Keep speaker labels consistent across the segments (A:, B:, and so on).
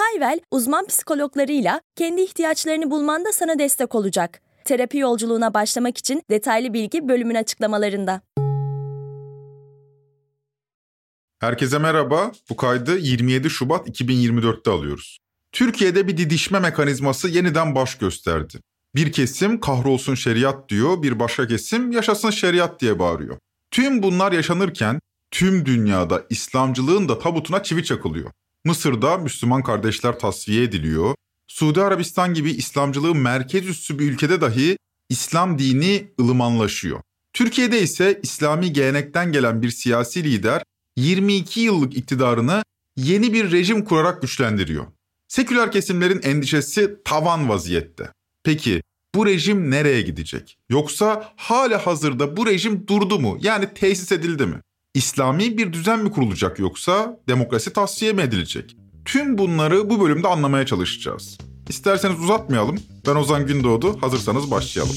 A: Hayvel, uzman psikologlarıyla kendi ihtiyaçlarını bulmanda sana destek olacak. Terapi yolculuğuna başlamak için detaylı bilgi bölümün açıklamalarında.
B: Herkese merhaba. Bu kaydı 27 Şubat 2024'te alıyoruz. Türkiye'de bir didişme mekanizması yeniden baş gösterdi. Bir kesim kahrolsun şeriat diyor, bir başka kesim yaşasın şeriat diye bağırıyor. Tüm bunlar yaşanırken tüm dünyada İslamcılığın da tabutuna çivi çakılıyor. Mısır'da Müslüman kardeşler tasfiye ediliyor. Suudi Arabistan gibi İslamcılığın merkez üssü bir ülkede dahi İslam dini ılımanlaşıyor. Türkiye'de ise İslami gelenekten gelen bir siyasi lider 22 yıllık iktidarını yeni bir rejim kurarak güçlendiriyor. Seküler kesimlerin endişesi tavan vaziyette. Peki bu rejim nereye gidecek? Yoksa hala hazırda bu rejim durdu mu? Yani tesis edildi mi? İslami bir düzen mi kurulacak yoksa demokrasi tavsiye mi edilecek? Tüm bunları bu bölümde anlamaya çalışacağız. İsterseniz uzatmayalım. Ben Ozan Gündoğdu. Hazırsanız başlayalım.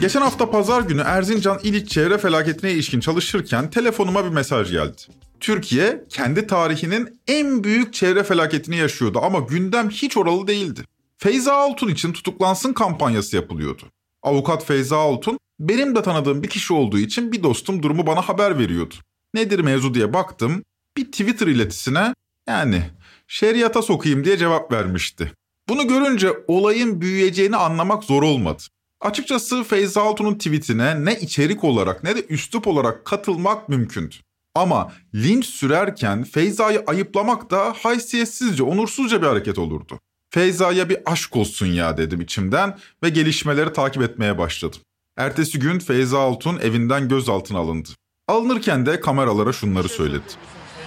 B: Geçen hafta pazar günü Erzincan İliç çevre felaketine ilişkin çalışırken telefonuma bir mesaj geldi. Türkiye kendi tarihinin en büyük çevre felaketini yaşıyordu ama gündem hiç oralı değildi. Feyza Altun için tutuklansın kampanyası yapılıyordu. Avukat Feyza Altun benim de tanıdığım bir kişi olduğu için bir dostum durumu bana haber veriyordu. Nedir mevzu diye baktım. Bir Twitter iletisine yani şeriata sokayım diye cevap vermişti. Bunu görünce olayın büyüyeceğini anlamak zor olmadı. Açıkçası Feyza Altun'un tweetine ne içerik olarak ne de üslup olarak katılmak mümkündü. Ama linç sürerken Feyza'yı ayıplamak da haysiyetsizce, onursuzca bir hareket olurdu. Feyza'ya bir aşk olsun ya dedim içimden ve gelişmeleri takip etmeye başladım. Ertesi gün Feyza Altun evinden gözaltına alındı. Alınırken de kameralara şunları söyledi.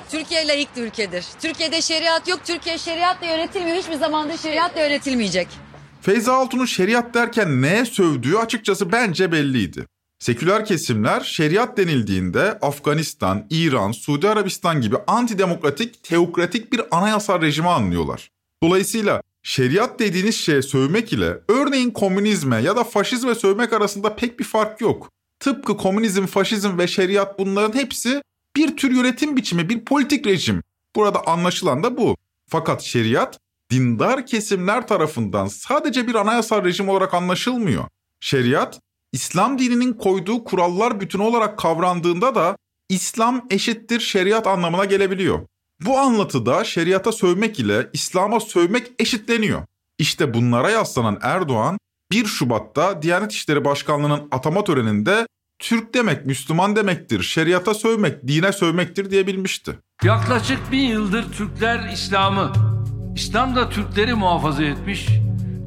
C: Türkiye layık bir ülkedir. Türkiye'de şeriat yok. Türkiye şeriatla yönetilmiyor. Hiçbir zamanda şeriatla yönetilmeyecek.
B: Feyza Altun'un şeriat derken neye sövdüğü açıkçası bence belliydi. Seküler kesimler şeriat denildiğinde Afganistan, İran, Suudi Arabistan gibi antidemokratik, teokratik bir anayasal rejimi anlıyorlar. Dolayısıyla şeriat dediğiniz şeye sövmek ile örneğin komünizme ya da faşizme sövmek arasında pek bir fark yok. Tıpkı komünizm, faşizm ve şeriat bunların hepsi bir tür yönetim biçimi, bir politik rejim. Burada anlaşılan da bu. Fakat şeriat dindar kesimler tarafından sadece bir anayasal rejim olarak anlaşılmıyor. Şeriat, İslam dininin koyduğu kurallar bütünü olarak kavrandığında da İslam eşittir şeriat anlamına gelebiliyor. Bu anlatıda şeriata sövmek ile İslam'a sövmek eşitleniyor. İşte bunlara yaslanan Erdoğan 1 Şubat'ta Diyanet İşleri Başkanlığı'nın atama töreninde Türk demek Müslüman demektir, şeriata sövmek, dine sövmektir diyebilmişti.
D: Yaklaşık bin yıldır Türkler İslam'ı, İslam da Türkleri muhafaza etmiş.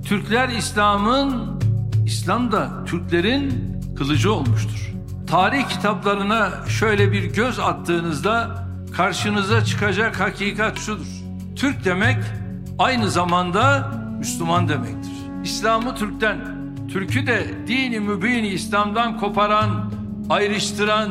D: Türkler İslam'ın, İslam da Türklerin kılıcı olmuştur. Tarih kitaplarına şöyle bir göz attığınızda karşınıza çıkacak hakikat şudur. Türk demek aynı zamanda Müslüman demektir. İslam'ı Türk'ten, Türk'ü de dini mübini İslam'dan koparan, ayrıştıran,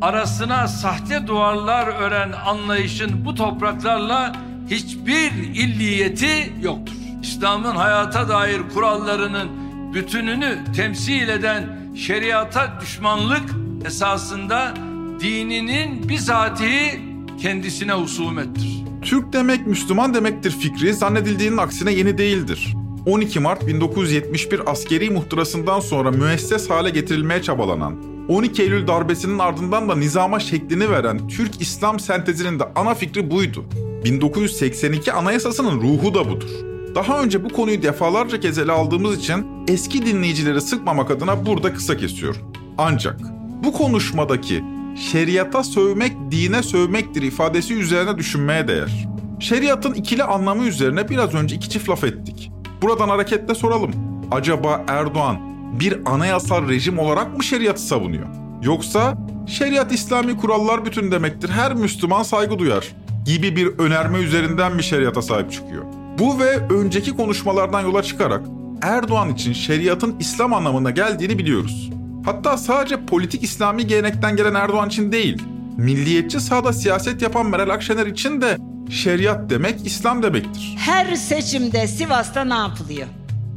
D: arasına sahte duvarlar ören anlayışın bu topraklarla hiçbir illiyeti yoktur. İslam'ın hayata dair kurallarının bütününü temsil eden şeriata düşmanlık esasında dininin bizatihi kendisine husumettir.
B: Türk demek Müslüman demektir fikri zannedildiğinin aksine yeni değildir. 12 Mart 1971 askeri muhtırasından sonra müesses hale getirilmeye çabalanan, 12 Eylül darbesinin ardından da nizama şeklini veren Türk İslam sentezinin de ana fikri buydu. 1982 Anayasası'nın ruhu da budur. Daha önce bu konuyu defalarca kez ele aldığımız için eski dinleyicileri sıkmamak adına burada kısa kesiyorum. Ancak bu konuşmadaki şeriata sövmek dine sövmektir ifadesi üzerine düşünmeye değer. Şeriatın ikili anlamı üzerine biraz önce iki çift laf ettik. Buradan hareketle soralım. Acaba Erdoğan bir anayasal rejim olarak mı şeriatı savunuyor? Yoksa şeriat İslami kurallar bütün demektir. Her Müslüman saygı duyar gibi bir önerme üzerinden bir şeriata sahip çıkıyor. Bu ve önceki konuşmalardan yola çıkarak Erdoğan için şeriatın İslam anlamına geldiğini biliyoruz. Hatta sadece politik İslami gelenekten gelen Erdoğan için değil, milliyetçi sahada siyaset yapan Meral Akşener için de şeriat demek İslam demektir.
E: Her seçimde Sivas'ta ne yapılıyor?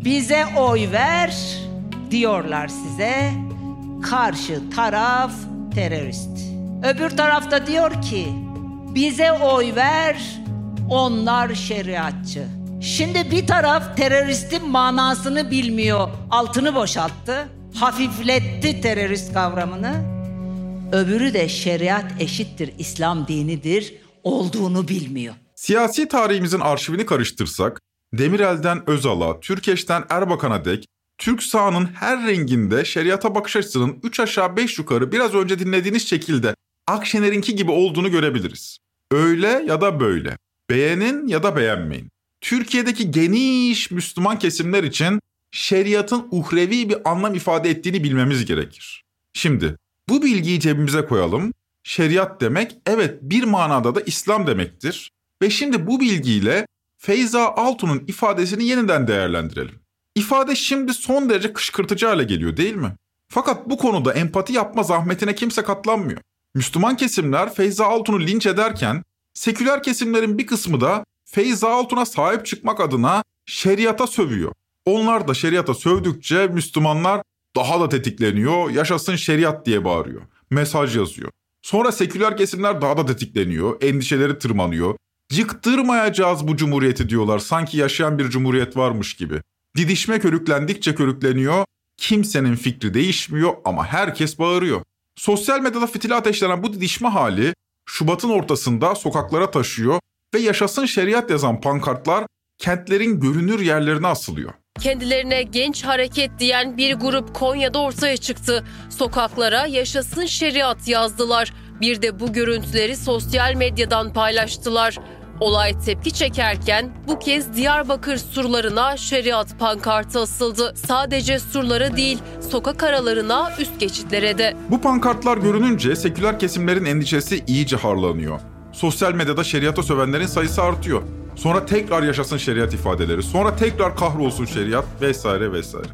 E: Bize oy ver diyorlar size. Karşı taraf terörist. Öbür tarafta diyor ki bize oy ver onlar şeriatçı. Şimdi bir taraf teröristin manasını bilmiyor, altını boşalttı, hafifletti terörist kavramını. Öbürü de şeriat eşittir İslam dinidir olduğunu bilmiyor.
B: Siyasi tarihimizin arşivini karıştırsak, Demirel'den Özal'a, Türkeş'ten Erbakan'a dek Türk sağının her renginde şeriata bakış açısının 3 aşağı 5 yukarı biraz önce dinlediğiniz şekilde Akşener'inki gibi olduğunu görebiliriz. Öyle ya da böyle. Beğenin ya da beğenmeyin. Türkiye'deki geniş Müslüman kesimler için şeriatın uhrevi bir anlam ifade ettiğini bilmemiz gerekir. Şimdi bu bilgiyi cebimize koyalım. Şeriat demek evet bir manada da İslam demektir. Ve şimdi bu bilgiyle Feyza Altun'un ifadesini yeniden değerlendirelim. İfade şimdi son derece kışkırtıcı hale geliyor değil mi? Fakat bu konuda empati yapma zahmetine kimse katlanmıyor. Müslüman kesimler Feyza Altun'u linç ederken seküler kesimlerin bir kısmı da Feyza Altun'a sahip çıkmak adına şeriata sövüyor. Onlar da şeriata sövdükçe Müslümanlar daha da tetikleniyor, yaşasın şeriat diye bağırıyor. Mesaj yazıyor. Sonra seküler kesimler daha da tetikleniyor, endişeleri tırmanıyor. Yıktırmayacağız bu cumhuriyeti diyorlar sanki yaşayan bir cumhuriyet varmış gibi. Didişme körüklendikçe körükleniyor, kimsenin fikri değişmiyor ama herkes bağırıyor. Sosyal medyada fitili ateşlenen bu didişme hali Şubat'ın ortasında sokaklara taşıyor ve yaşasın şeriat yazan pankartlar kentlerin görünür yerlerine asılıyor.
F: Kendilerine genç hareket diyen bir grup Konya'da ortaya çıktı. Sokaklara yaşasın şeriat yazdılar. Bir de bu görüntüleri sosyal medyadan paylaştılar. Olay tepki çekerken bu kez Diyarbakır surlarına şeriat pankartı asıldı. Sadece surlara değil sokak aralarına üst geçitlere de.
B: Bu pankartlar görününce seküler kesimlerin endişesi iyice harlanıyor. Sosyal medyada şeriata sövenlerin sayısı artıyor. Sonra tekrar yaşasın şeriat ifadeleri, sonra tekrar kahrolsun şeriat vesaire vesaire.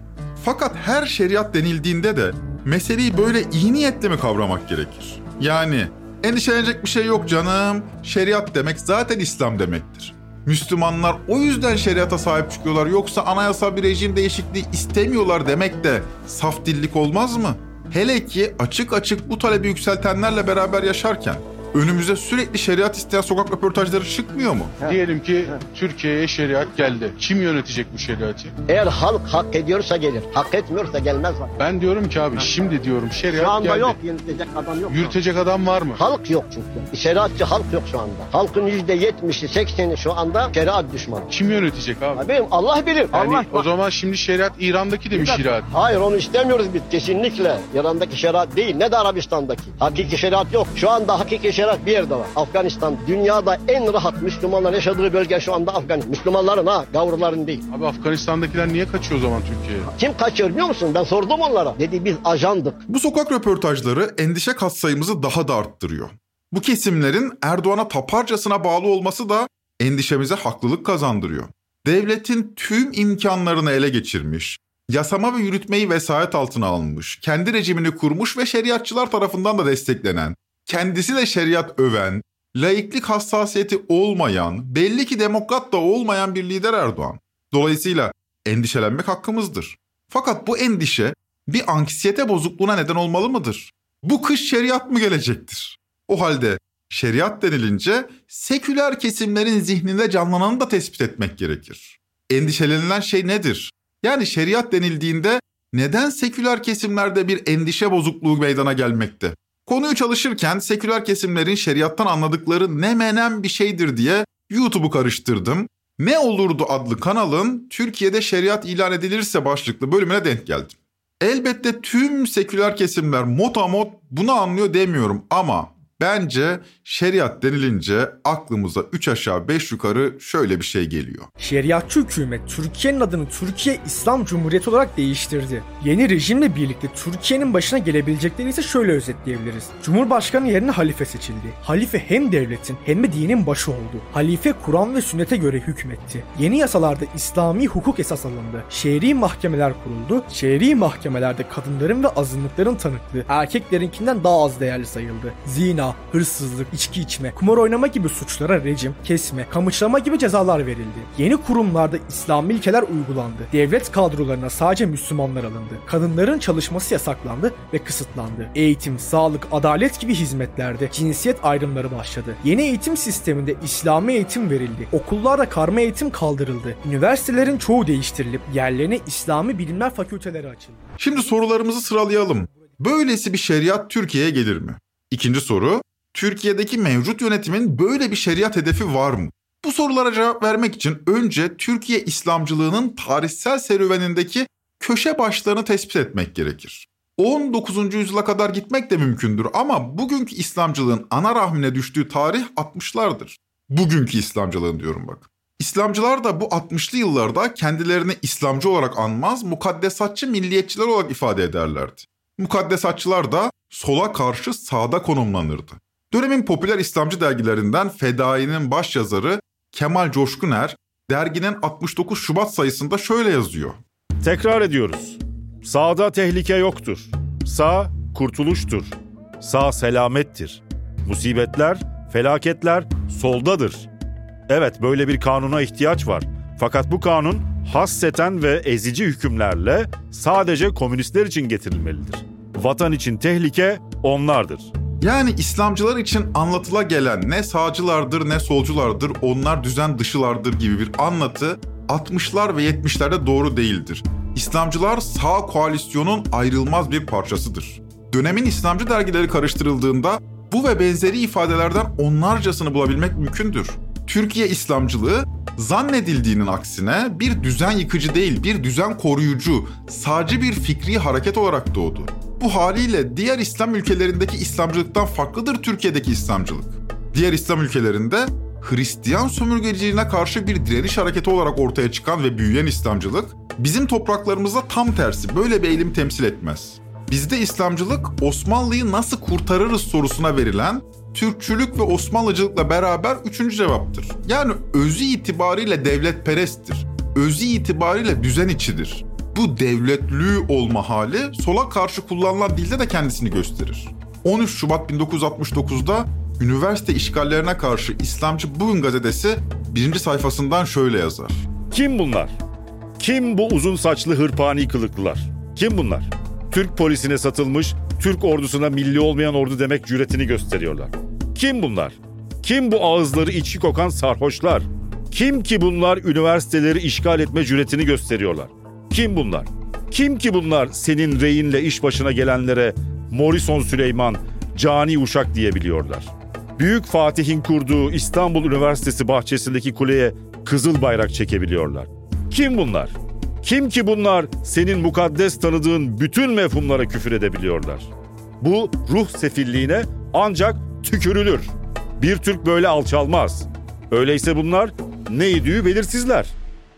B: Fakat her şeriat denildiğinde de meseleyi böyle iyi niyetle mi kavramak gerekir? Yani endişelenecek bir şey yok canım. Şeriat demek zaten İslam demektir. Müslümanlar o yüzden şeriata sahip çıkıyorlar yoksa anayasal bir rejim değişikliği istemiyorlar demek de saf dillik olmaz mı? Hele ki açık açık bu talebi yükseltenlerle beraber yaşarken önümüze sürekli şeriat isteyen sokak röportajları çıkmıyor mu?
G: Diyelim ki Türkiye'ye şeriat geldi. Kim yönetecek bu şeriatı?
H: Eğer halk hak ediyorsa gelir. Hak etmiyorsa gelmez.
G: Ben diyorum ki abi şimdi diyorum şeriat
H: Şu anda
G: geldi.
H: yok yürütecek adam yok.
G: Yürütecek adam var mı?
H: Halk yok çünkü. Şeriatçı halk yok şu anda. Halkın yüzde yetmişi, sekseni şu anda şeriat düşmanı.
G: Kim yönetecek abi?
H: Abim Allah bilir.
G: Yani
H: Allah
G: o zaman şimdi şeriat İran'daki de bir şeriat.
H: Hayır onu istemiyoruz biz kesinlikle. İran'daki şeriat değil ne de Arabistan'daki. Hakiki şeriat yok. Şu anda hakiki şeriat bir yerde var. Afganistan dünyada en rahat Müslümanlar yaşadığı bölge şu anda Afganistan. Müslümanların ha gavurların değil.
G: Abi Afganistan'dakiler niye kaçıyor o zaman Türkiye'ye?
H: Kim kaçıyor biliyor musun? Ben sordum onlara. Dedi biz ajandık.
B: Bu sokak röportajları endişe katsayımızı daha da arttırıyor. Bu kesimlerin Erdoğan'a taparcasına bağlı olması da endişemize haklılık kazandırıyor. Devletin tüm imkanlarını ele geçirmiş, yasama ve yürütmeyi vesayet altına almış, kendi rejimini kurmuş ve şeriatçılar tarafından da desteklenen, kendisi de şeriat öven, laiklik hassasiyeti olmayan, belli ki demokrat da olmayan bir lider Erdoğan. Dolayısıyla endişelenmek hakkımızdır. Fakat bu endişe bir anksiyete bozukluğuna neden olmalı mıdır? Bu kış şeriat mı gelecektir? O halde şeriat denilince seküler kesimlerin zihninde canlananı da tespit etmek gerekir. Endişelenilen şey nedir? Yani şeriat denildiğinde neden seküler kesimlerde bir endişe bozukluğu meydana gelmekte? Konuyu çalışırken seküler kesimlerin şeriattan anladıkları ne menem bir şeydir diye YouTube'u karıştırdım. Ne olurdu adlı kanalın Türkiye'de şeriat ilan edilirse başlıklı bölümüne denk geldim. Elbette tüm seküler kesimler motamot bunu anlıyor demiyorum ama Bence şeriat denilince aklımıza 3 aşağı 5 yukarı şöyle bir şey geliyor.
I: Şeriatçı hükümet Türkiye'nin adını Türkiye İslam Cumhuriyeti olarak değiştirdi. Yeni rejimle birlikte Türkiye'nin başına gelebilecekleri ise şöyle özetleyebiliriz. Cumhurbaşkanı yerine halife seçildi. Halife hem devletin hem de dinin başı oldu. Halife Kur'an ve sünnete göre hükmetti. Yeni yasalarda İslami hukuk esas alındı. Şehri mahkemeler kuruldu. Şehri mahkemelerde kadınların ve azınlıkların tanıklığı erkeklerinkinden daha az değerli sayıldı. Zina, hırsızlık, içki içme, kumar oynama gibi suçlara rejim, kesme, kamışlama gibi cezalar verildi. Yeni kurumlarda İslami ilkeler uygulandı. Devlet kadrolarına sadece Müslümanlar alındı. Kadınların çalışması yasaklandı ve kısıtlandı. Eğitim, sağlık, adalet gibi hizmetlerde cinsiyet ayrımları başladı. Yeni eğitim sisteminde İslami eğitim verildi. Okullarda karma eğitim kaldırıldı. Üniversitelerin çoğu değiştirilip yerlerine İslami bilimler fakülteleri açıldı.
B: Şimdi sorularımızı sıralayalım. Böylesi bir şeriat Türkiye'ye gelir mi? İkinci soru, Türkiye'deki mevcut yönetimin böyle bir şeriat hedefi var mı? Bu sorulara cevap vermek için önce Türkiye İslamcılığının tarihsel serüvenindeki köşe başlarını tespit etmek gerekir. 19. yüzyıla kadar gitmek de mümkündür ama bugünkü İslamcılığın ana rahmine düştüğü tarih 60'lardır. Bugünkü İslamcılığın diyorum bak. İslamcılar da bu 60'lı yıllarda kendilerini İslamcı olarak anmaz, mukaddesatçı milliyetçiler olarak ifade ederlerdi. Mukaddesatçılar da sola karşı sağda konumlanırdı. Dönemin popüler İslamcı dergilerinden Fedai'nin başyazarı Kemal Coşkuner, derginin 69 Şubat sayısında şöyle yazıyor.
J: Tekrar ediyoruz. Sağda tehlike yoktur. Sağ kurtuluştur. Sağ selamettir. Musibetler, felaketler soldadır. Evet böyle bir kanuna ihtiyaç var. Fakat bu kanun hasseten ve ezici hükümlerle sadece komünistler için getirilmelidir. Vatan için tehlike onlardır.
B: Yani İslamcılar için anlatıla gelen ne sağcılardır ne solculardır onlar düzen dışılardır gibi bir anlatı 60'lar ve 70'lerde doğru değildir. İslamcılar sağ koalisyonun ayrılmaz bir parçasıdır. Dönemin İslamcı dergileri karıştırıldığında bu ve benzeri ifadelerden onlarcasını bulabilmek mümkündür. Türkiye İslamcılığı zannedildiğinin aksine bir düzen yıkıcı değil, bir düzen koruyucu, sağcı bir fikri hareket olarak doğdu. Bu haliyle diğer İslam ülkelerindeki İslamcılıktan farklıdır Türkiye'deki İslamcılık. Diğer İslam ülkelerinde Hristiyan sömürgeciliğine karşı bir direniş hareketi olarak ortaya çıkan ve büyüyen İslamcılık, bizim topraklarımızda tam tersi böyle bir eğilim temsil etmez. Bizde İslamcılık Osmanlı'yı nasıl kurtarırız sorusuna verilen Türkçülük ve Osmanlıcılıkla beraber üçüncü cevaptır. Yani özü itibariyle devletperesttir. Özü itibariyle düzen içidir. Bu devletlüğü olma hali sola karşı kullanılan dilde de kendisini gösterir. 13 Şubat 1969'da üniversite işgallerine karşı İslamcı Bugün gazetesi birinci sayfasından şöyle yazar.
J: Kim bunlar? Kim bu uzun saçlı hırpani kılıklılar? Kim bunlar? Türk polisine satılmış, Türk ordusuna milli olmayan ordu demek cüretini gösteriyorlar. Kim bunlar? Kim bu ağızları içki kokan sarhoşlar? Kim ki bunlar üniversiteleri işgal etme cüretini gösteriyorlar? Kim bunlar? Kim ki bunlar senin reyinle iş başına gelenlere Morison Süleyman, Cani Uşak diyebiliyorlar? Büyük Fatih'in kurduğu İstanbul Üniversitesi bahçesindeki kuleye kızıl bayrak çekebiliyorlar. Kim bunlar? Kim ki bunlar senin mukaddes tanıdığın bütün mefhumlara küfür edebiliyorlar? Bu ruh sefilliğine ancak tükürülür. Bir Türk böyle alçalmaz. Öyleyse bunlar neydi belirsizler.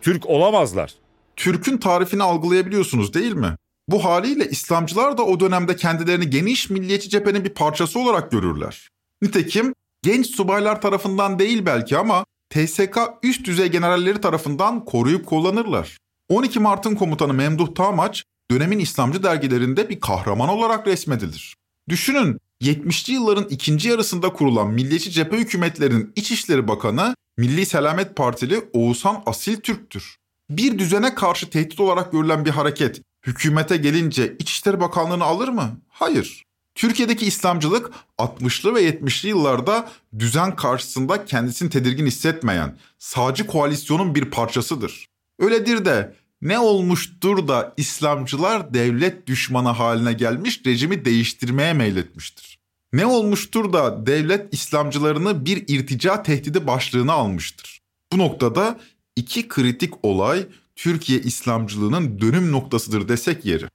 J: Türk olamazlar.
B: Türk'ün tarifini algılayabiliyorsunuz değil mi? Bu haliyle İslamcılar da o dönemde kendilerini geniş milliyetçi cephenin bir parçası olarak görürler. Nitekim genç subaylar tarafından değil belki ama TSK üst düzey generalleri tarafından koruyup kullanırlar. 12 Mart'ın komutanı Memduh Tamaç dönemin İslamcı dergilerinde bir kahraman olarak resmedilir. Düşünün 70'li yılların ikinci yarısında kurulan milliyetçi cephe hükümetlerinin İçişleri Bakanı Milli Selamet Partili Oğuzhan Asil Türk'tür. Bir düzene karşı tehdit olarak görülen bir hareket hükümete gelince İçişleri Bakanlığı'nı alır mı? Hayır. Türkiye'deki İslamcılık 60'lı ve 70'li yıllarda düzen karşısında kendisini tedirgin hissetmeyen sağcı koalisyonun bir parçasıdır. Öyledir de ne olmuştur da İslamcılar devlet düşmanı haline gelmiş rejimi değiştirmeye meyletmiştir. Ne olmuştur da devlet İslamcılarını bir irtica tehdidi başlığına almıştır. Bu noktada iki kritik olay Türkiye İslamcılığının dönüm noktasıdır desek yeri.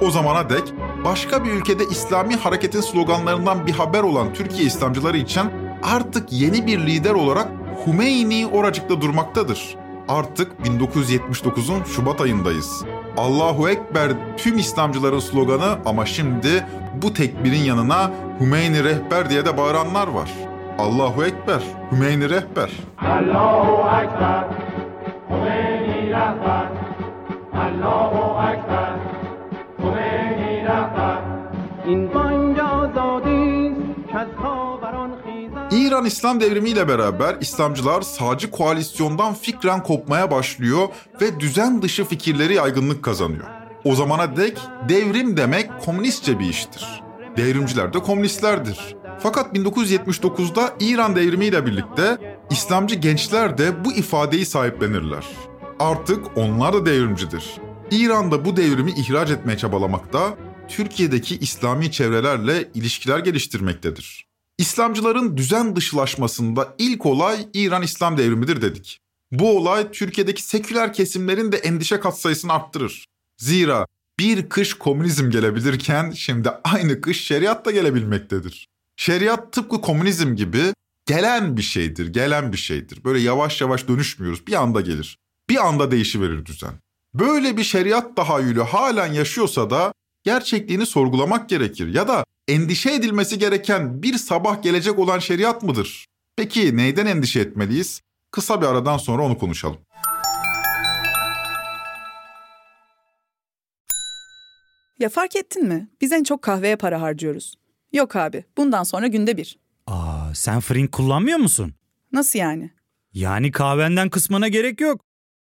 B: O zamana dek başka bir ülkede İslami hareketin sloganlarından bir haber olan Türkiye İslamcıları için artık yeni bir lider olarak Hümeyni oracıkta durmaktadır. Artık 1979'un Şubat ayındayız. Allahu Ekber tüm İslamcıların sloganı ama şimdi bu tekbirin yanına Hümeyni rehber diye de bağıranlar var. Allahu Ekber, Hümeyni rehber. Allahu Ekber, Hümeyni rehber. Allahu Ekber, Hümeyni rehber. İran İslam Devrimi ile beraber İslamcılar sağcı koalisyondan fikren kopmaya başlıyor ve düzen dışı fikirleri yaygınlık kazanıyor. O zamana dek devrim demek komünistçe bir iştir. Devrimciler de komünistlerdir. Fakat 1979'da İran devrimi ile birlikte İslamcı gençler de bu ifadeyi sahiplenirler. Artık onlar da devrimcidir. İran'da bu devrimi ihraç etmeye çabalamakta, Türkiye'deki İslami çevrelerle ilişkiler geliştirmektedir. İslamcıların düzen dışılaşmasında ilk olay İran İslam devrimidir dedik. Bu olay Türkiye'deki seküler kesimlerin de endişe katsayısını arttırır. Zira bir kış komünizm gelebilirken şimdi aynı kış şeriat da gelebilmektedir. Şeriat tıpkı komünizm gibi gelen bir şeydir, gelen bir şeydir. Böyle yavaş yavaş dönüşmüyoruz, bir anda gelir. Bir anda değişiverir düzen. Böyle bir şeriat tahayyülü halen yaşıyorsa da gerçekliğini sorgulamak gerekir. Ya da endişe edilmesi gereken bir sabah gelecek olan şeriat mıdır? Peki neyden endişe etmeliyiz? Kısa bir aradan sonra onu konuşalım.
K: Ya fark ettin mi? Biz en çok kahveye para harcıyoruz. Yok abi, bundan sonra günde bir.
L: Aa, sen Frink kullanmıyor musun?
K: Nasıl yani?
L: Yani kahvenden kısmına gerek yok.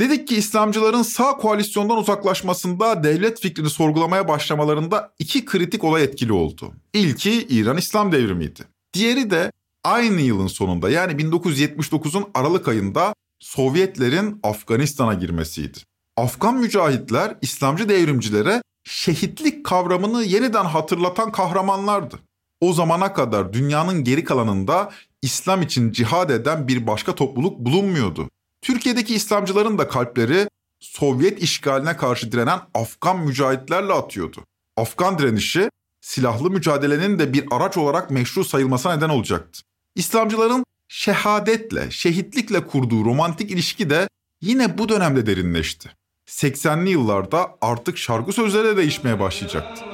B: Dedik ki İslamcıların sağ koalisyondan uzaklaşmasında devlet fikrini sorgulamaya başlamalarında iki kritik olay etkili oldu. İlki İran İslam devrimiydi. Diğeri de aynı yılın sonunda yani 1979'un Aralık ayında Sovyetlerin Afganistan'a girmesiydi. Afgan mücahitler İslamcı devrimcilere şehitlik kavramını yeniden hatırlatan kahramanlardı. O zamana kadar dünyanın geri kalanında İslam için cihad eden bir başka topluluk bulunmuyordu. Türkiye'deki İslamcıların da kalpleri Sovyet işgaline karşı direnen Afgan mücahitlerle atıyordu. Afgan direnişi silahlı mücadelenin de bir araç olarak meşru sayılmasına neden olacaktı. İslamcıların şehadetle, şehitlikle kurduğu romantik ilişki de yine bu dönemde derinleşti. 80'li yıllarda artık şarkı sözleri de değişmeye başlayacaktı.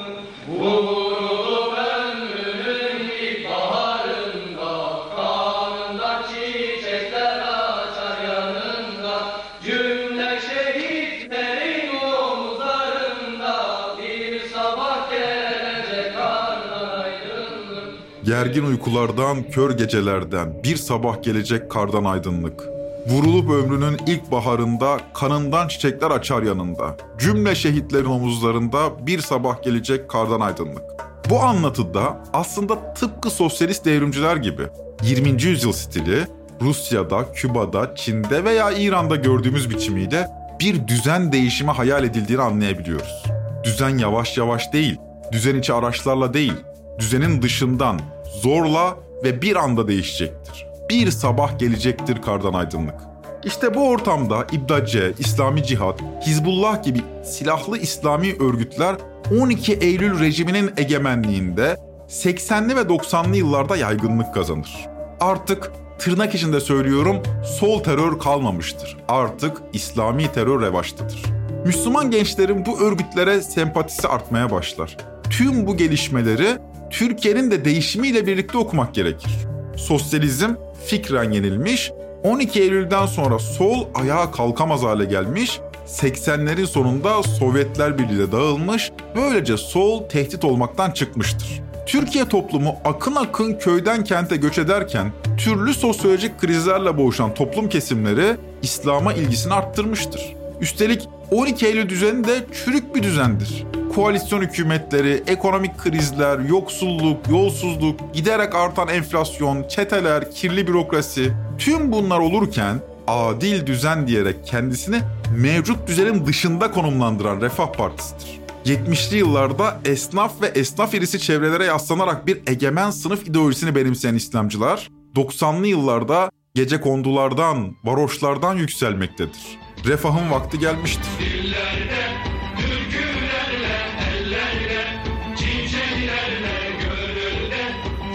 B: Gergin uykulardan, kör gecelerden, bir sabah gelecek kardan aydınlık. Vurulup ömrünün ilk baharında, kanından çiçekler açar yanında. Cümle şehitlerin omuzlarında bir sabah gelecek kardan aydınlık. Bu anlatıda aslında tıpkı sosyalist devrimciler gibi 20. yüzyıl stili Rusya'da, Küba'da, Çin'de veya İran'da gördüğümüz biçimiyle bir düzen değişimi hayal edildiğini anlayabiliyoruz. Düzen yavaş yavaş değil, düzen içi araçlarla değil, düzenin dışından, zorla ve bir anda değişecektir. Bir sabah gelecektir kardan aydınlık. İşte bu ortamda İbdace, İslami Cihat, Hizbullah gibi silahlı İslami örgütler 12 Eylül rejiminin egemenliğinde 80'li ve 90'lı yıllarda yaygınlık kazanır. Artık tırnak içinde söylüyorum sol terör kalmamıştır. Artık İslami terör revaçtadır. Müslüman gençlerin bu örgütlere sempatisi artmaya başlar. Tüm bu gelişmeleri Türkiye'nin de değişimiyle birlikte okumak gerekir. Sosyalizm fikren yenilmiş, 12 Eylül'den sonra sol ayağa kalkamaz hale gelmiş, 80'lerin sonunda Sovyetler Birliği'ne dağılmış, böylece sol tehdit olmaktan çıkmıştır. Türkiye toplumu akın akın köyden kente göç ederken türlü sosyolojik krizlerle boğuşan toplum kesimleri İslam'a ilgisini arttırmıştır. Üstelik 12 Eylül düzeni de çürük bir düzendir. Koalisyon hükümetleri, ekonomik krizler, yoksulluk, yolsuzluk, giderek artan enflasyon, çeteler, kirli bürokrasi tüm bunlar olurken adil düzen diyerek kendisini mevcut düzenin dışında konumlandıran Refah Partisi'dir. 70'li yıllarda esnaf ve esnaf irisi çevrelere yaslanarak bir egemen sınıf ideolojisini benimseyen İslamcılar, 90'lı yıllarda gece kondulardan, varoşlardan yükselmektedir. Refahın vakti gelmiştir. Dillerde, türkülerle, ellerle, çiçeklerle, gönülde,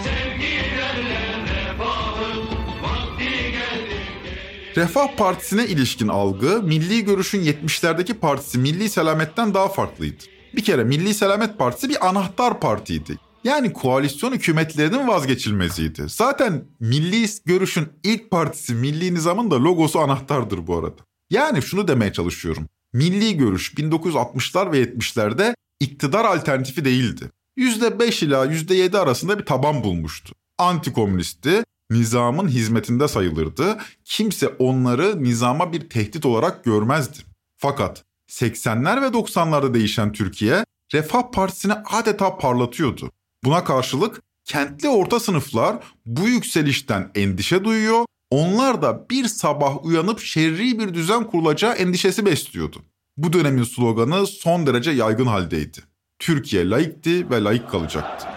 B: sevgilerle, refahın vakti geldi. Refah Partisi'ne ilişkin algı, Milli Görüş'ün 70'lerdeki partisi Milli Selamet'ten daha farklıydı. Bir kere Milli Selamet Partisi bir anahtar partiydi. Yani koalisyon hükümetlerinin vazgeçilmeziydi. Zaten Milli Görüş'ün ilk partisi Milli Nizam'ın da logosu anahtardır bu arada. Yani şunu demeye çalışıyorum. Milli Görüş 1960'lar ve 70'lerde iktidar alternatifi değildi. %5 ila %7 arasında bir taban bulmuştu. Antikomünisti, nizamın hizmetinde sayılırdı. Kimse onları nizama bir tehdit olarak görmezdi. Fakat 80'ler ve 90'larda değişen Türkiye Refah Partisi'ni adeta parlatıyordu. Buna karşılık kentli orta sınıflar bu yükselişten endişe duyuyor, onlar da bir sabah uyanıp şerri bir düzen kurulacağı endişesi besliyordu. Bu dönemin sloganı son derece yaygın haldeydi. Türkiye laikti ve laik kalacaktı.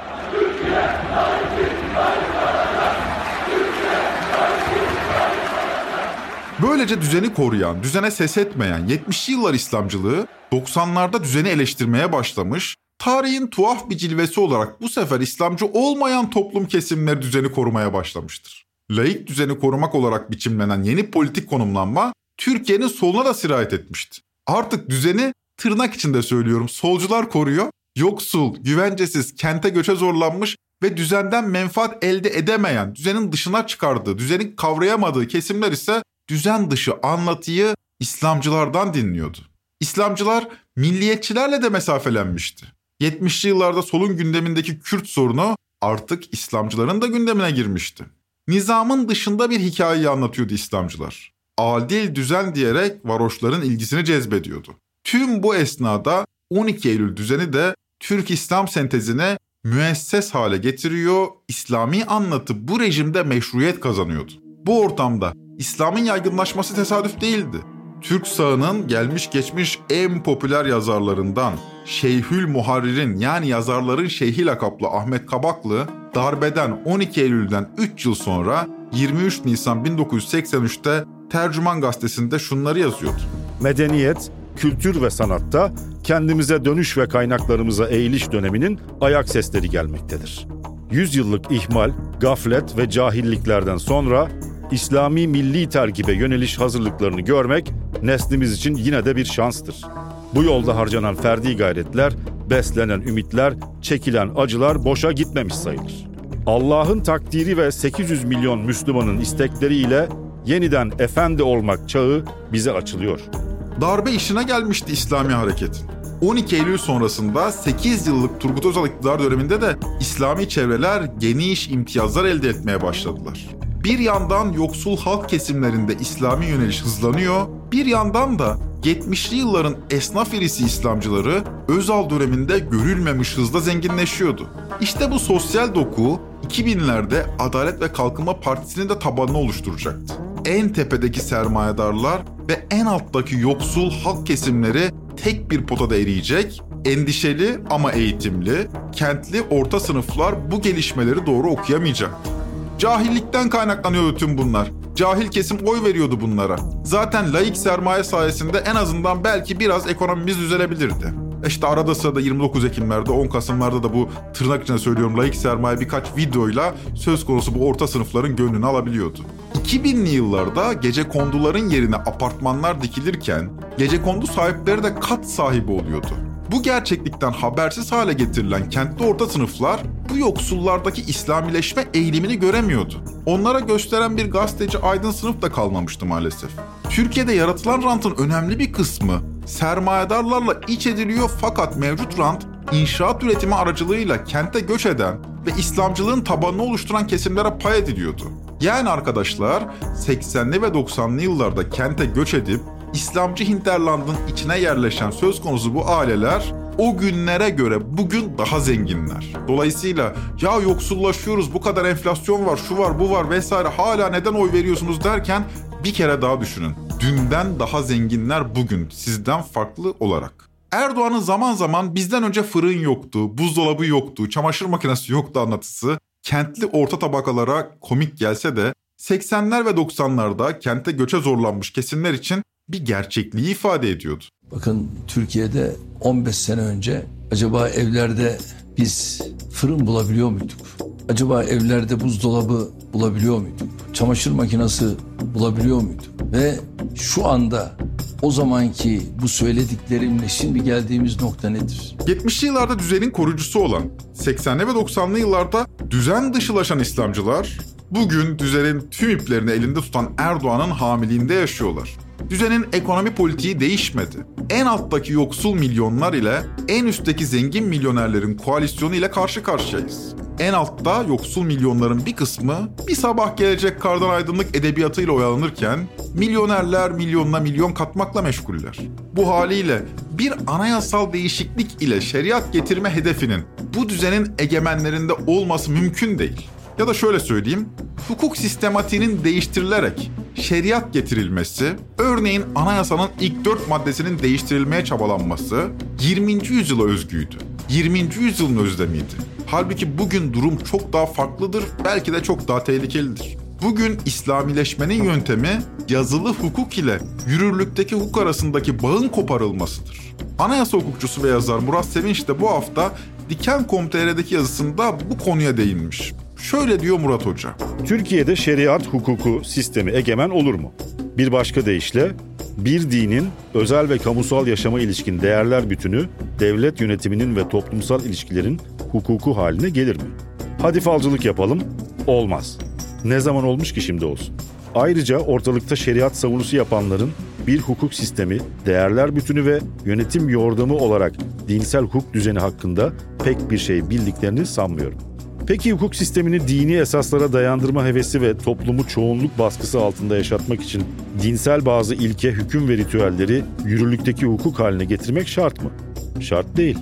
B: Böylece düzeni koruyan, düzene ses etmeyen 70'li yıllar İslamcılığı 90'larda düzeni eleştirmeye başlamış, tarihin tuhaf bir cilvesi olarak bu sefer İslamcı olmayan toplum kesimleri düzeni korumaya başlamıştır. Laik düzeni korumak olarak biçimlenen yeni politik konumlanma Türkiye'nin soluna da sirayet etmişti. Artık düzeni tırnak içinde söylüyorum solcular koruyor, yoksul, güvencesiz, kente göçe zorlanmış ve düzenden menfaat elde edemeyen, düzenin dışına çıkardığı, düzenin kavrayamadığı kesimler ise düzen dışı anlatıyı İslamcılardan dinliyordu. İslamcılar milliyetçilerle de mesafelenmişti. 70'li yıllarda solun gündemindeki Kürt sorunu artık İslamcıların da gündemine girmişti. Nizamın dışında bir hikayeyi anlatıyordu İslamcılar. Adil düzen diyerek varoşların ilgisini cezbediyordu. Tüm bu esnada 12 Eylül düzeni de Türk İslam sentezine müesses hale getiriyor, İslami anlatı bu rejimde meşruiyet kazanıyordu. Bu ortamda İslam'ın yaygınlaşması tesadüf değildi. Türk sağının gelmiş geçmiş en popüler yazarlarından Şeyhül Muharrir'in yani yazarların şeyhi lakaplı Ahmet Kabaklı darbeden 12 Eylül'den 3 yıl sonra 23 Nisan 1983'te Tercüman gazetesinde şunları yazıyordu.
J: Medeniyet, kültür ve sanatta kendimize dönüş ve kaynaklarımıza eğiliş döneminin ayak sesleri gelmektedir. Yüzyıllık ihmal, gaflet ve cahilliklerden sonra İslami milli terkibe yöneliş hazırlıklarını görmek neslimiz için yine de bir şanstır. Bu yolda harcanan ferdi gayretler, beslenen ümitler, çekilen acılar boşa gitmemiş sayılır. Allah'ın takdiri ve 800 milyon Müslümanın istekleriyle yeniden efendi olmak çağı bize açılıyor.
B: Darbe işine gelmişti İslami hareketin. 12 Eylül sonrasında 8 yıllık Turgut Özal iktidar döneminde de İslami çevreler geniş imtiyazlar elde etmeye başladılar. Bir yandan yoksul halk kesimlerinde İslami yöneliş hızlanıyor, bir yandan da 70'li yılların esnaf irisi İslamcıları Özal döneminde görülmemiş hızla zenginleşiyordu. İşte bu sosyal doku 2000'lerde Adalet ve Kalkınma Partisi'nin de tabanını oluşturacaktı. En tepedeki sermayedarlar ve en alttaki yoksul halk kesimleri tek bir potada eriyecek, endişeli ama eğitimli, kentli orta sınıflar bu gelişmeleri doğru okuyamayacaktı. Cahillikten kaynaklanıyordu tüm bunlar. Cahil kesim oy veriyordu bunlara. Zaten laik sermaye sayesinde en azından belki biraz ekonomimiz düzelebilirdi. İşte arada sırada 29 Ekimlerde, 10 Kasımlarda da bu tırnak içinde söylüyorum laik sermaye birkaç videoyla söz konusu bu orta sınıfların gönlünü alabiliyordu. 2000'li yıllarda gece konduların yerine apartmanlar dikilirken gece kondu sahipleri de kat sahibi oluyordu. Bu gerçeklikten habersiz hale getirilen kentli orta sınıflar bu yoksullardaki İslamileşme eğilimini göremiyordu. Onlara gösteren bir gazeteci aydın sınıf da kalmamıştı maalesef. Türkiye'de yaratılan rantın önemli bir kısmı sermayedarlarla iç ediliyor fakat mevcut rant inşaat üretimi aracılığıyla kente göç eden ve İslamcılığın tabanını oluşturan kesimlere pay ediliyordu. Yani arkadaşlar 80'li ve 90'lı yıllarda kente göç edip İslamcı hinterlandın içine yerleşen söz konusu bu aileler o günlere göre bugün daha zenginler. Dolayısıyla ya yoksullaşıyoruz, bu kadar enflasyon var, şu var, bu var vesaire hala neden oy veriyorsunuz derken bir kere daha düşünün. Dünden daha zenginler bugün sizden farklı olarak. Erdoğan'ın zaman zaman bizden önce fırın yoktu, buzdolabı yoktu, çamaşır makinesi yoktu anlatısı kentli orta tabakalara komik gelse de 80'ler ve 90'larda kente göçe zorlanmış kesimler için bir gerçekliği ifade ediyordu.
M: Bakın Türkiye'de 15 sene önce acaba evlerde biz fırın bulabiliyor muyduk? Acaba evlerde buzdolabı bulabiliyor muyduk? Çamaşır makinesi bulabiliyor muyduk? Ve şu anda o zamanki bu söylediklerimle şimdi geldiğimiz nokta nedir?
B: 70'li yıllarda düzenin korucusu olan, 80'li ve 90'lı yıllarda düzen dışılaşan İslamcılar bugün düzenin tüm iplerini elinde tutan Erdoğan'ın hamiliğinde yaşıyorlar. Düzenin ekonomi politiği değişmedi. En alttaki yoksul milyonlar ile en üstteki zengin milyonerlerin koalisyonu ile karşı karşıyayız. En altta yoksul milyonların bir kısmı bir sabah gelecek kardan aydınlık edebiyatıyla oyalanırken milyonerler milyonla milyon katmakla meşguller. Bu haliyle bir anayasal değişiklik ile şeriat getirme hedefinin bu düzenin egemenlerinde olması mümkün değil. Ya da şöyle söyleyeyim, hukuk sistematiğinin değiştirilerek şeriat getirilmesi, örneğin anayasanın ilk dört maddesinin değiştirilmeye çabalanması 20. yüzyıla özgüydü. 20. yüzyılın özlemiydi. Halbuki bugün durum çok daha farklıdır, belki de çok daha tehlikelidir. Bugün İslamileşmenin yöntemi yazılı hukuk ile yürürlükteki hukuk arasındaki bağın koparılmasıdır. Anayasa hukukçusu ve yazar Murat Sevinç de bu hafta Diken.com.tr'deki yazısında bu konuya değinmiş. Şöyle diyor Murat Hoca.
J: Türkiye'de şeriat hukuku sistemi egemen olur mu? Bir başka deyişle bir dinin özel ve kamusal yaşama ilişkin değerler bütünü devlet yönetiminin ve toplumsal ilişkilerin hukuku haline gelir mi? Hadi falcılık yapalım. Olmaz. Ne zaman olmuş ki şimdi olsun? Ayrıca ortalıkta şeriat savunusu yapanların bir hukuk sistemi, değerler bütünü ve yönetim yordamı olarak dinsel hukuk düzeni hakkında pek bir şey bildiklerini sanmıyorum. Peki hukuk sistemini dini esaslara dayandırma hevesi ve toplumu çoğunluk baskısı altında yaşatmak için dinsel bazı ilke, hüküm ve ritüelleri yürürlükteki hukuk haline getirmek şart mı? Şart değil.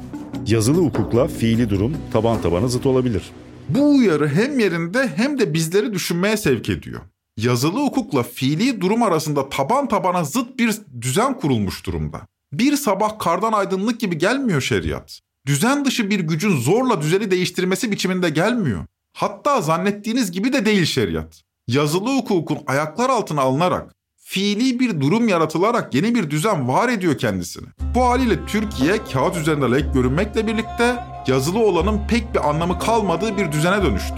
J: Yazılı hukukla fiili durum taban tabana zıt olabilir.
B: Bu uyarı hem yerinde hem de bizleri düşünmeye sevk ediyor. Yazılı hukukla fiili durum arasında taban tabana zıt bir düzen kurulmuş durumda. Bir sabah kardan aydınlık gibi gelmiyor şeriat düzen dışı bir gücün zorla düzeni değiştirmesi biçiminde gelmiyor. Hatta zannettiğiniz gibi de değil şeriat. Yazılı hukukun ayaklar altına alınarak, fiili bir durum yaratılarak yeni bir düzen var ediyor kendisini. Bu haliyle Türkiye kağıt üzerinde layık görünmekle birlikte yazılı olanın pek bir anlamı kalmadığı bir düzene dönüştü.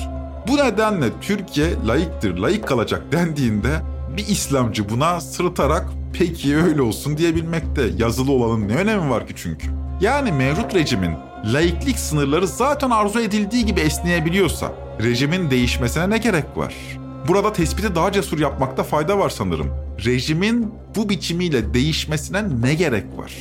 B: Bu nedenle Türkiye layıktır, layık kalacak dendiğinde bir İslamcı buna sırıtarak peki öyle olsun diyebilmekte. Yazılı olanın ne önemi var ki çünkü? Yani mevcut rejimin laiklik sınırları zaten arzu edildiği gibi esneyebiliyorsa rejimin değişmesine ne gerek var? Burada tespiti daha cesur yapmakta fayda var sanırım. Rejimin bu biçimiyle değişmesine ne gerek var?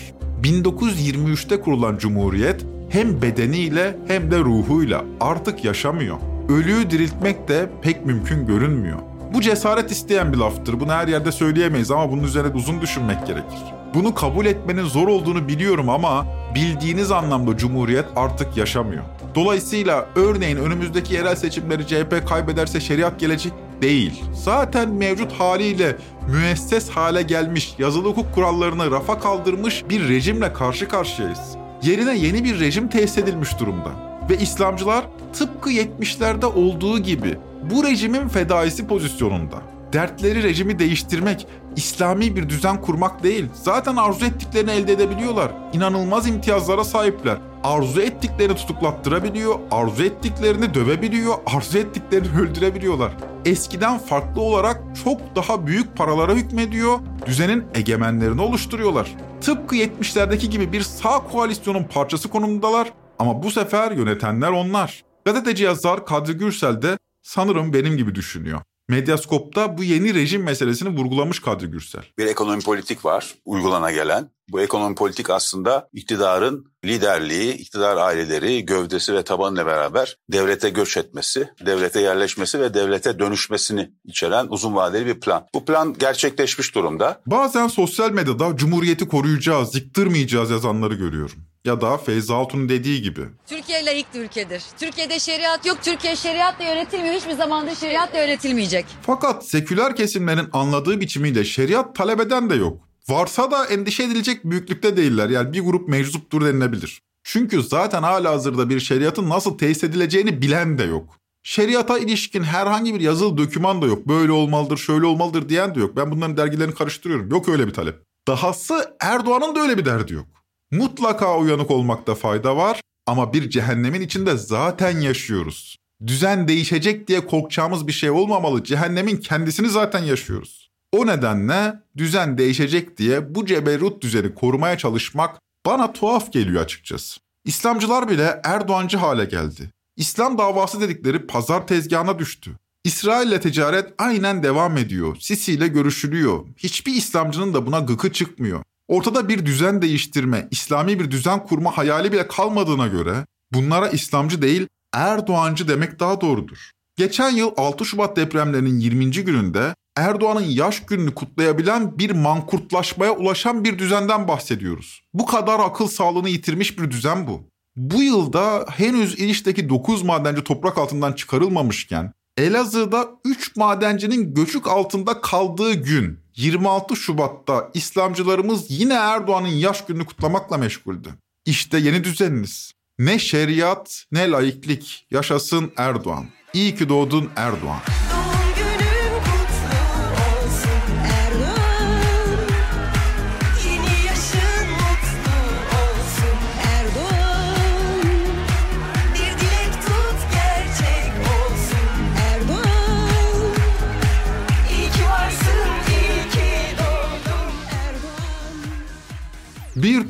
B: 1923'te kurulan cumhuriyet hem bedeniyle hem de ruhuyla artık yaşamıyor. Ölüyü diriltmek de pek mümkün görünmüyor. Bu cesaret isteyen bir laftır. Bunu her yerde söyleyemeyiz ama bunun üzerine uzun düşünmek gerekir. Bunu kabul etmenin zor olduğunu biliyorum ama bildiğiniz anlamda Cumhuriyet artık yaşamıyor. Dolayısıyla örneğin önümüzdeki yerel seçimleri CHP kaybederse şeriat gelecek değil. Zaten mevcut haliyle müesses hale gelmiş, yazılı hukuk kurallarını rafa kaldırmış bir rejimle karşı karşıyayız. Yerine yeni bir rejim tesis edilmiş durumda. Ve İslamcılar tıpkı 70'lerde olduğu gibi bu rejimin fedaisi pozisyonunda. Dertleri rejimi değiştirmek, İslami bir düzen kurmak değil. Zaten arzu ettiklerini elde edebiliyorlar. İnanılmaz imtiyazlara sahipler. arzu ettiklerini tutuklattırabiliyor, arzu ettiklerini dövebiliyor, arzu ettiklerini öldürebiliyorlar. Eskiden farklı olarak çok daha büyük paralara hükmediyor, düzenin egemenlerini oluşturuyorlar. Tıpkı 70'lerdeki gibi bir sağ koalisyonun parçası konumundalar ama bu sefer yönetenler onlar. Gazeteci yazar Kadri Gürsel de sanırım benim gibi düşünüyor. Medyaskop'ta bu yeni rejim meselesini vurgulamış Kadri Gürsel.
N: Bir ekonomi politik var uygulana gelen. Bu ekonomi politik aslında iktidarın liderliği, iktidar aileleri, gövdesi ve tabanıyla beraber devlete göç etmesi, devlete yerleşmesi ve devlete dönüşmesini içeren uzun vadeli bir plan. Bu plan gerçekleşmiş durumda.
B: Bazen sosyal medyada cumhuriyeti koruyacağız, yıktırmayacağız yazanları görüyorum. Ya da Feyza Altun'un dediği gibi.
C: Türkiye layık bir ülkedir. Türkiye'de şeriat yok. Türkiye şeriatla yönetilmiyor. Hiçbir zamanda şeriatla yönetilmeyecek.
B: Fakat seküler kesimlerin anladığı biçimiyle şeriat talep eden de yok. Varsa da endişe edilecek büyüklükte değiller. Yani bir grup meczuptur denilebilir. Çünkü zaten hala hazırda bir şeriatın nasıl tesis edileceğini bilen de yok. Şeriata ilişkin herhangi bir yazılı döküman da yok. Böyle olmalıdır, şöyle olmalıdır diyen de yok. Ben bunların dergilerini karıştırıyorum. Yok öyle bir talep. Dahası Erdoğan'ın da öyle bir derdi yok. Mutlaka uyanık olmakta fayda var ama bir cehennemin içinde zaten yaşıyoruz. Düzen değişecek diye korkacağımız bir şey olmamalı. Cehennemin kendisini zaten yaşıyoruz. O nedenle düzen değişecek diye bu ceberut düzeni korumaya çalışmak bana tuhaf geliyor açıkçası. İslamcılar bile Erdoğancı hale geldi. İslam davası dedikleri pazar tezgahına düştü. İsrail ile ticaret aynen devam ediyor. Sisi ile görüşülüyor. Hiçbir İslamcının da buna gıkı çıkmıyor. Ortada bir düzen değiştirme, İslami bir düzen kurma hayali bile kalmadığına göre bunlara İslamcı değil Erdoğancı demek daha doğrudur. Geçen yıl 6 Şubat depremlerinin 20. gününde Erdoğan'ın yaş gününü kutlayabilen bir mankurtlaşmaya ulaşan bir düzenden bahsediyoruz. Bu kadar akıl sağlığını yitirmiş bir düzen bu. Bu yılda henüz İliç'teki 9 madenci toprak altından çıkarılmamışken Elazığ'da 3 madencinin göçük altında kaldığı gün 26 Şubat'ta İslamcılarımız yine Erdoğan'ın yaş gününü kutlamakla meşguldü. İşte yeni düzeniniz. Ne şeriat ne laiklik. Yaşasın Erdoğan. İyi ki doğdun Erdoğan.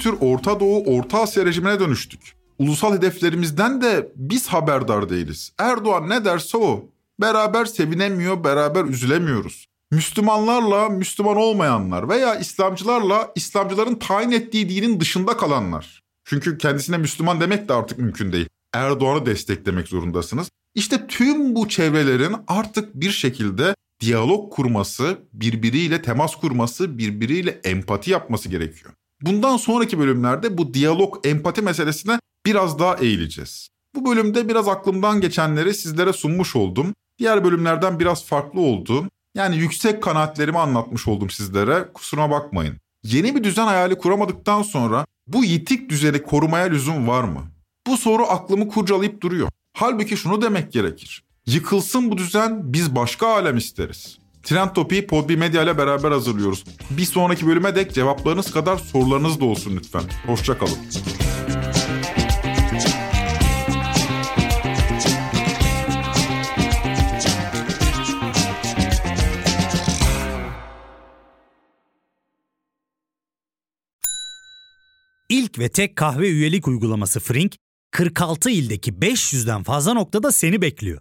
B: Tür Orta Doğu, Orta Asya rejimine dönüştük. Ulusal hedeflerimizden de biz haberdar değiliz. Erdoğan ne derse o. Beraber sevinemiyor, beraber üzülemiyoruz. Müslümanlarla Müslüman olmayanlar veya İslamcılarla İslamcıların tayin ettiği dinin dışında kalanlar. Çünkü kendisine Müslüman demek de artık mümkün değil. Erdoğan'ı desteklemek zorundasınız. İşte tüm bu çevrelerin artık bir şekilde diyalog kurması, birbiriyle temas kurması, birbiriyle empati yapması gerekiyor. Bundan sonraki bölümlerde bu diyalog, empati meselesine biraz daha eğileceğiz. Bu bölümde biraz aklımdan geçenleri sizlere sunmuş oldum. Diğer bölümlerden biraz farklı oldu. Yani yüksek kanaatlerimi anlatmış oldum sizlere. Kusuruma bakmayın. Yeni bir düzen hayali kuramadıktan sonra bu yitik düzeni korumaya lüzum var mı? Bu soru aklımı kurcalayıp duruyor. Halbuki şunu demek gerekir. Yıkılsın bu düzen biz başka alem isteriz. Trend Topi'yi Podbi Medya ile beraber hazırlıyoruz. Bir sonraki bölüme dek cevaplarınız kadar sorularınız da olsun lütfen. Hoşçakalın.
L: İlk ve tek kahve üyelik uygulaması Frink, 46 ildeki 500'den fazla noktada seni bekliyor.